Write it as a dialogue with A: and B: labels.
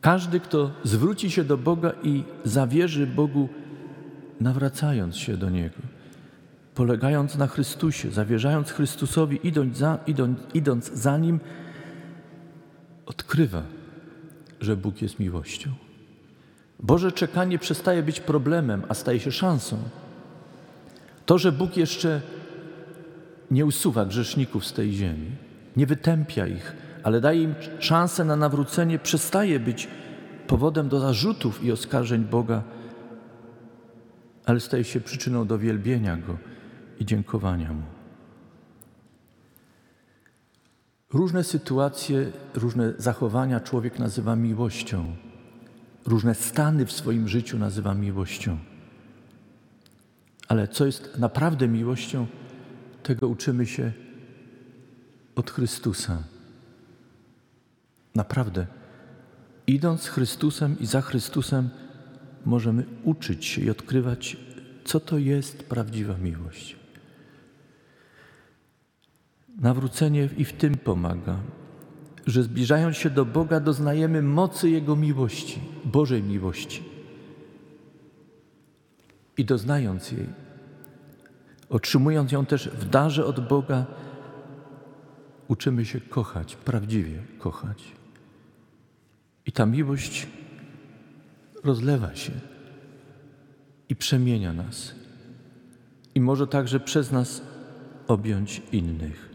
A: Każdy, kto zwróci się do Boga i zawierzy Bogu, nawracając się do Niego, polegając na Chrystusie, zawierzając Chrystusowi, idąc za, idąc, idąc za Nim, odkrywa, że Bóg jest miłością. Boże czekanie przestaje być problemem, a staje się szansą. To, że Bóg jeszcze nie usuwa grzeszników z tej ziemi, nie wytępia ich, ale daje im szansę na nawrócenie, przestaje być powodem do zarzutów i oskarżeń Boga, ale staje się przyczyną do wielbienia Go i dziękowania Mu. Różne sytuacje, różne zachowania człowiek nazywa miłością, różne stany w swoim życiu nazywa miłością. Ale co jest naprawdę miłością, tego uczymy się od Chrystusa. Naprawdę, idąc z Chrystusem i za Chrystusem, możemy uczyć się i odkrywać, co to jest prawdziwa miłość. Nawrócenie i w tym pomaga, że zbliżając się do Boga, doznajemy mocy Jego miłości, Bożej miłości. I doznając jej, otrzymując ją też w darze od Boga, uczymy się kochać, prawdziwie kochać. I ta miłość rozlewa się i przemienia nas. I może także przez nas objąć innych.